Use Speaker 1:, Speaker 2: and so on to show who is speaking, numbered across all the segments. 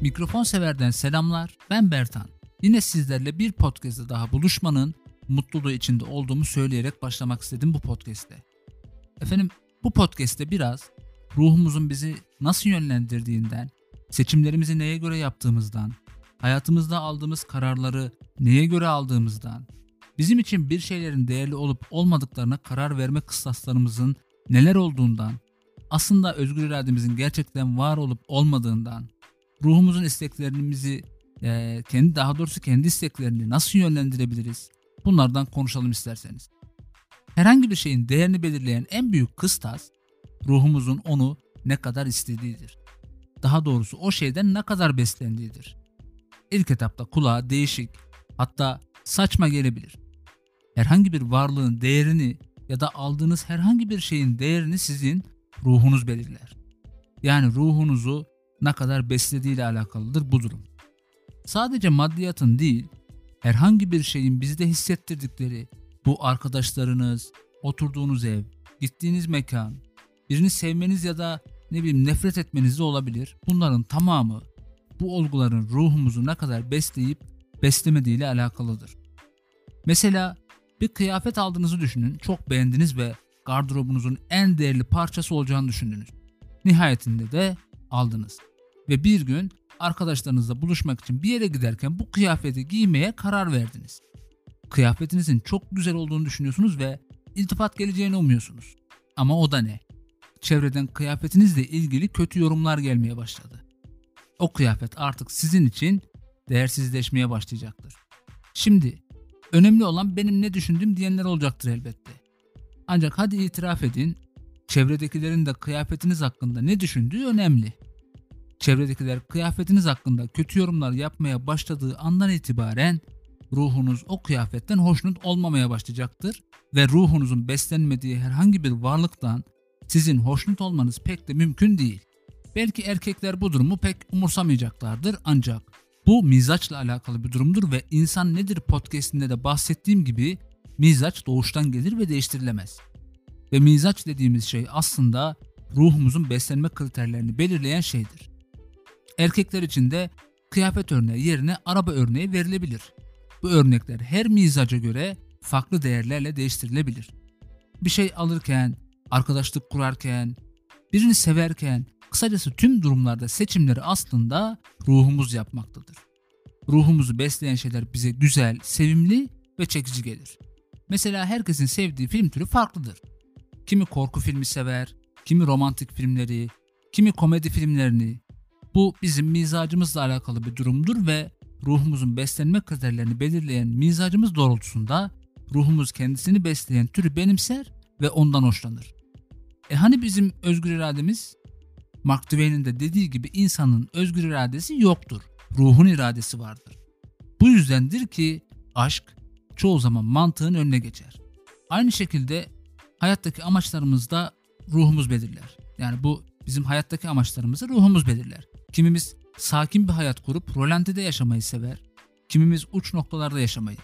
Speaker 1: Mikrofon severden selamlar. Ben Bertan. Yine sizlerle bir podcast'te daha buluşmanın mutluluğu içinde olduğumu söyleyerek başlamak istedim bu podcast'te. Efendim bu podcast'te biraz ruhumuzun bizi nasıl yönlendirdiğinden, seçimlerimizi neye göre yaptığımızdan, hayatımızda aldığımız kararları neye göre aldığımızdan, bizim için bir şeylerin değerli olup olmadıklarına karar verme kıstaslarımızın neler olduğundan, aslında özgür irademizin gerçekten var olup olmadığından, ruhumuzun isteklerimizi e, kendi daha doğrusu kendi isteklerini nasıl yönlendirebiliriz? Bunlardan konuşalım isterseniz. Herhangi bir şeyin değerini belirleyen en büyük kıstas ruhumuzun onu ne kadar istediğidir. Daha doğrusu o şeyden ne kadar beslendiğidir. İlk etapta kulağa değişik hatta saçma gelebilir. Herhangi bir varlığın değerini ya da aldığınız herhangi bir şeyin değerini sizin ruhunuz belirler. Yani ruhunuzu ne kadar beslediğiyle alakalıdır bu durum. Sadece maddiyatın değil, herhangi bir şeyin bizde hissettirdikleri bu arkadaşlarınız, oturduğunuz ev, gittiğiniz mekan, birini sevmeniz ya da ne bileyim nefret etmeniz de olabilir. Bunların tamamı bu olguların ruhumuzu ne kadar besleyip beslemediğiyle alakalıdır. Mesela bir kıyafet aldığınızı düşünün, çok beğendiniz ve gardırobunuzun en değerli parçası olacağını düşündünüz. Nihayetinde de aldınız. Ve bir gün arkadaşlarınızla buluşmak için bir yere giderken bu kıyafeti giymeye karar verdiniz. Kıyafetinizin çok güzel olduğunu düşünüyorsunuz ve iltifat geleceğini umuyorsunuz. Ama o da ne? Çevreden kıyafetinizle ilgili kötü yorumlar gelmeye başladı. O kıyafet artık sizin için değersizleşmeye başlayacaktır. Şimdi önemli olan benim ne düşündüğüm diyenler olacaktır elbette. Ancak hadi itiraf edin, çevredekilerin de kıyafetiniz hakkında ne düşündüğü önemli. Çevredekiler kıyafetiniz hakkında kötü yorumlar yapmaya başladığı andan itibaren ruhunuz o kıyafetten hoşnut olmamaya başlayacaktır ve ruhunuzun beslenmediği herhangi bir varlıktan sizin hoşnut olmanız pek de mümkün değil. Belki erkekler bu durumu pek umursamayacaklardır ancak bu mizaçla alakalı bir durumdur ve insan nedir podcastinde de bahsettiğim gibi mizaç doğuştan gelir ve değiştirilemez. Ve mizaç dediğimiz şey aslında ruhumuzun beslenme kriterlerini belirleyen şeydir. Erkekler için de kıyafet örneği yerine araba örneği verilebilir. Bu örnekler her mizaca göre farklı değerlerle değiştirilebilir. Bir şey alırken, arkadaşlık kurarken, birini severken, kısacası tüm durumlarda seçimleri aslında ruhumuz yapmaktadır. Ruhumuzu besleyen şeyler bize güzel, sevimli ve çekici gelir. Mesela herkesin sevdiği film türü farklıdır. Kimi korku filmi sever, kimi romantik filmleri, kimi komedi filmlerini. Bu bizim mizacımızla alakalı bir durumdur ve ruhumuzun beslenme kriterlerini belirleyen mizacımız doğrultusunda ruhumuz kendisini besleyen türü benimser ve ondan hoşlanır. E hani bizim özgür irademiz? Mark Twain'in de dediği gibi insanın özgür iradesi yoktur. Ruhun iradesi vardır. Bu yüzdendir ki aşk çoğu zaman mantığın önüne geçer. Aynı şekilde hayattaki amaçlarımızda ruhumuz belirler. Yani bu bizim hayattaki amaçlarımızı ruhumuz belirler. Kimimiz sakin bir hayat kurup rolantide yaşamayı sever. Kimimiz uç noktalarda yaşamayı.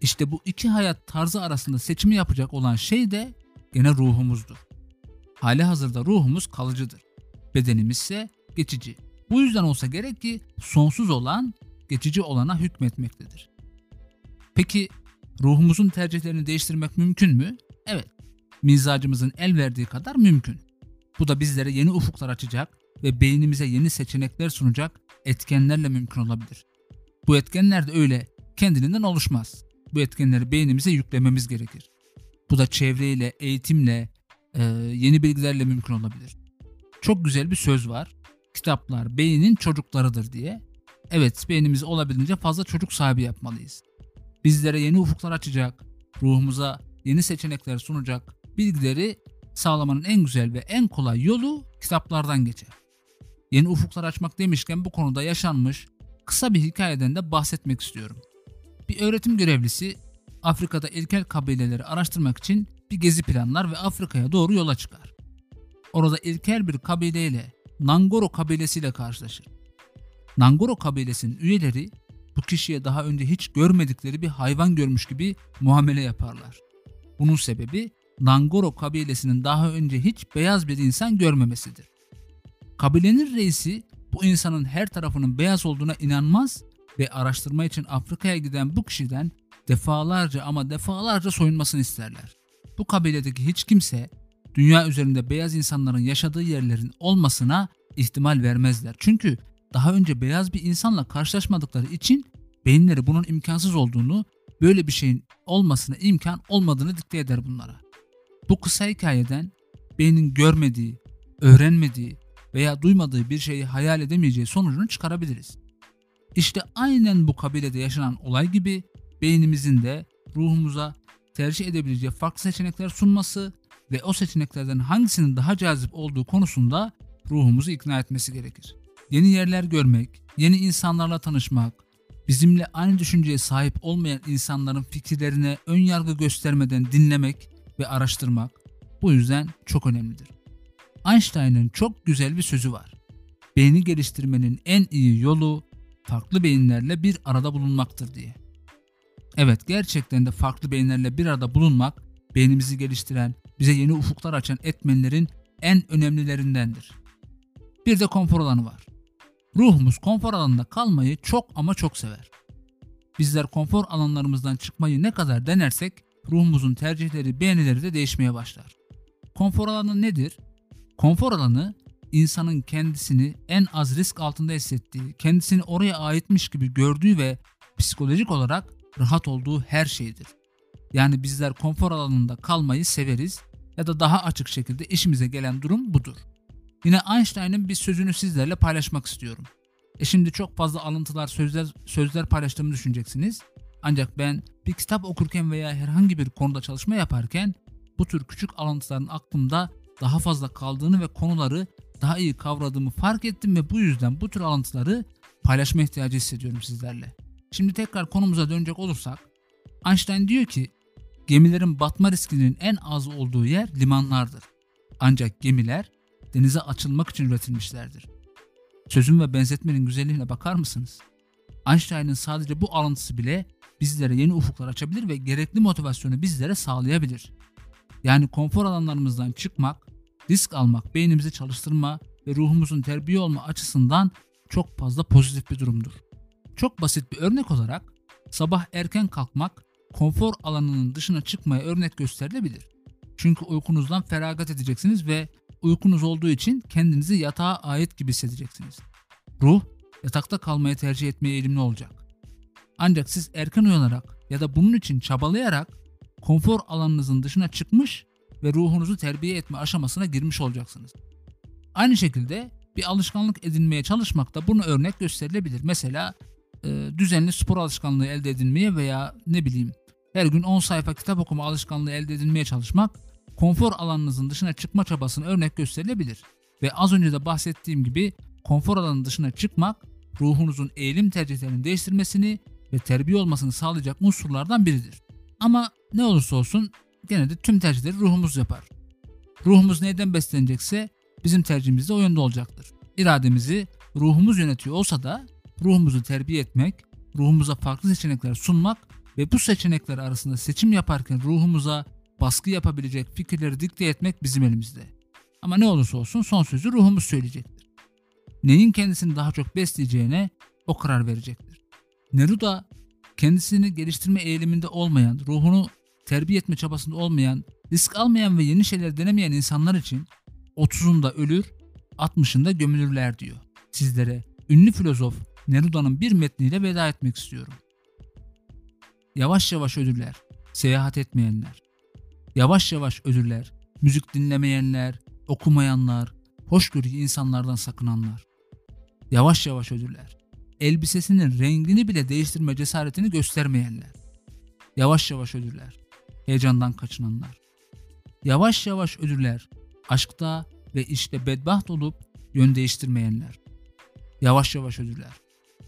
Speaker 1: İşte bu iki hayat tarzı arasında seçimi yapacak olan şey de gene ruhumuzdur. Hali hazırda ruhumuz kalıcıdır. Bedenimiz ise geçici. Bu yüzden olsa gerek ki sonsuz olan geçici olana hükmetmektedir. Peki ruhumuzun tercihlerini değiştirmek mümkün mü? Evet. Mizacımızın el verdiği kadar mümkün. Bu da bizlere yeni ufuklar açacak ve beynimize yeni seçenekler sunacak etkenlerle mümkün olabilir. Bu etkenler de öyle kendiliğinden oluşmaz. Bu etkenleri beynimize yüklememiz gerekir. Bu da çevreyle, eğitimle, e, yeni bilgilerle mümkün olabilir. Çok güzel bir söz var. Kitaplar beynin çocuklarıdır diye. Evet beynimizi olabildiğince fazla çocuk sahibi yapmalıyız. Bizlere yeni ufuklar açacak, ruhumuza yeni seçenekler sunacak bilgileri sağlamanın en güzel ve en kolay yolu kitaplardan geçer. Yeni ufuklar açmak demişken bu konuda yaşanmış kısa bir hikayeden de bahsetmek istiyorum. Bir öğretim görevlisi Afrika'da ilkel kabileleri araştırmak için bir gezi planlar ve Afrika'ya doğru yola çıkar. Orada ilkel bir kabileyle Nangoro kabilesiyle karşılaşır. Nangoro kabilesinin üyeleri bu kişiye daha önce hiç görmedikleri bir hayvan görmüş gibi muamele yaparlar. Bunun sebebi Nangoro kabilesinin daha önce hiç beyaz bir insan görmemesidir. Kabilenin reisi bu insanın her tarafının beyaz olduğuna inanmaz ve araştırma için Afrika'ya giden bu kişiden defalarca ama defalarca soyunmasını isterler. Bu kabiledeki hiç kimse dünya üzerinde beyaz insanların yaşadığı yerlerin olmasına ihtimal vermezler. Çünkü daha önce beyaz bir insanla karşılaşmadıkları için beyinleri bunun imkansız olduğunu, böyle bir şeyin olmasına imkan olmadığını dikte eder bunlara. Bu kısa hikayeden beynin görmediği, öğrenmediği veya duymadığı bir şeyi hayal edemeyeceği sonucunu çıkarabiliriz. İşte aynen bu kabilede yaşanan olay gibi beynimizin de ruhumuza tercih edebileceği farklı seçenekler sunması ve o seçeneklerden hangisinin daha cazip olduğu konusunda ruhumuzu ikna etmesi gerekir. Yeni yerler görmek, yeni insanlarla tanışmak, bizimle aynı düşünceye sahip olmayan insanların fikirlerine ön yargı göstermeden dinlemek ve araştırmak bu yüzden çok önemlidir. Einstein'ın çok güzel bir sözü var. Beyni geliştirmenin en iyi yolu farklı beyinlerle bir arada bulunmaktır diye. Evet gerçekten de farklı beyinlerle bir arada bulunmak beynimizi geliştiren, bize yeni ufuklar açan etmenlerin en önemlilerindendir. Bir de konfor alanı var. Ruhumuz konfor alanında kalmayı çok ama çok sever. Bizler konfor alanlarımızdan çıkmayı ne kadar denersek ruhumuzun tercihleri, beğenileri de değişmeye başlar. Konfor alanı nedir? Konfor alanı insanın kendisini en az risk altında hissettiği, kendisini oraya aitmiş gibi gördüğü ve psikolojik olarak rahat olduğu her şeydir. Yani bizler konfor alanında kalmayı severiz ya da daha açık şekilde işimize gelen durum budur. Yine Einstein'ın bir sözünü sizlerle paylaşmak istiyorum. E şimdi çok fazla alıntılar, sözler, sözler paylaştığımı düşüneceksiniz. Ancak ben bir kitap okurken veya herhangi bir konuda çalışma yaparken bu tür küçük alıntıların aklımda daha fazla kaldığını ve konuları daha iyi kavradığımı fark ettim ve bu yüzden bu tür alıntıları paylaşma ihtiyacı hissediyorum sizlerle. Şimdi tekrar konumuza dönecek olursak Einstein diyor ki gemilerin batma riskinin en az olduğu yer limanlardır. Ancak gemiler denize açılmak için üretilmişlerdir. Sözüm ve benzetmenin güzelliğine bakar mısınız? Einstein'ın sadece bu alıntısı bile bizlere yeni ufuklar açabilir ve gerekli motivasyonu bizlere sağlayabilir. Yani konfor alanlarımızdan çıkmak, risk almak, beynimizi çalıştırma ve ruhumuzun terbiye olma açısından çok fazla pozitif bir durumdur. Çok basit bir örnek olarak sabah erken kalkmak konfor alanının dışına çıkmaya örnek gösterilebilir. Çünkü uykunuzdan feragat edeceksiniz ve uykunuz olduğu için kendinizi yatağa ait gibi hissedeceksiniz. Ruh yatakta kalmayı tercih etmeye eğilimli olacak. Ancak siz erken uyanarak ya da bunun için çabalayarak konfor alanınızın dışına çıkmış ve ruhunuzu terbiye etme aşamasına girmiş olacaksınız. Aynı şekilde bir alışkanlık edinmeye çalışmak da bunu örnek gösterilebilir. Mesela e, düzenli spor alışkanlığı elde edinmeye veya ne bileyim her gün 10 sayfa kitap okuma alışkanlığı elde edinmeye çalışmak konfor alanınızın dışına çıkma çabasını örnek gösterilebilir. Ve az önce de bahsettiğim gibi konfor alanının dışına çıkmak ruhunuzun eğilim tercihlerini değiştirmesini ve terbiye olmasını sağlayacak unsurlardan biridir. Ama ne olursa olsun gene de tüm tercihleri ruhumuz yapar. Ruhumuz neyden beslenecekse bizim tercihimiz de o yönde olacaktır. İrademizi ruhumuz yönetiyor olsa da ruhumuzu terbiye etmek, ruhumuza farklı seçenekler sunmak ve bu seçenekler arasında seçim yaparken ruhumuza baskı yapabilecek fikirleri dikte etmek bizim elimizde. Ama ne olursa olsun son sözü ruhumuz söyleyecektir. Neyin kendisini daha çok besleyeceğine o karar verecektir. Neruda kendisini geliştirme eğiliminde olmayan, ruhunu terbiye etme çabasında olmayan, risk almayan ve yeni şeyler denemeyen insanlar için 30'unda ölür, 60'ında gömülürler diyor. Sizlere ünlü filozof Neruda'nın bir metniyle veda etmek istiyorum. Yavaş yavaş ölürler, seyahat etmeyenler. Yavaş yavaş ölürler, müzik dinlemeyenler, okumayanlar, hoşgörülü insanlardan sakınanlar. Yavaş yavaş ölürler. Elbisesinin rengini bile değiştirme cesaretini göstermeyenler. Yavaş yavaş ölürler. Heyecandan kaçınanlar. Yavaş yavaş ölürler. Aşkta ve işte bedbaht olup yön değiştirmeyenler. Yavaş yavaş ölürler.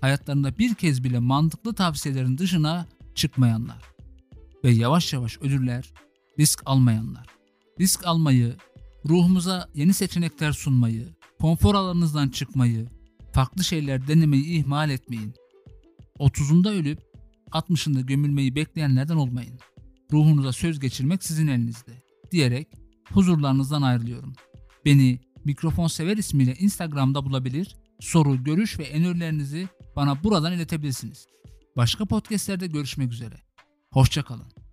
Speaker 1: Hayatlarında bir kez bile mantıklı tavsiyelerin dışına çıkmayanlar. Ve yavaş yavaş ölürler risk almayanlar. Risk almayı, ruhumuza yeni seçenekler sunmayı, konfor alanınızdan çıkmayı, farklı şeyler denemeyi ihmal etmeyin. 30'unda ölüp 60'ında gömülmeyi bekleyenlerden olmayın. Ruhunuza söz geçirmek sizin elinizde diyerek huzurlarınızdan ayrılıyorum. Beni Mikrofon Sever ismiyle Instagram'da bulabilir soru, görüş ve önerilerinizi bana buradan iletebilirsiniz. Başka podcastlerde görüşmek üzere. Hoşçakalın.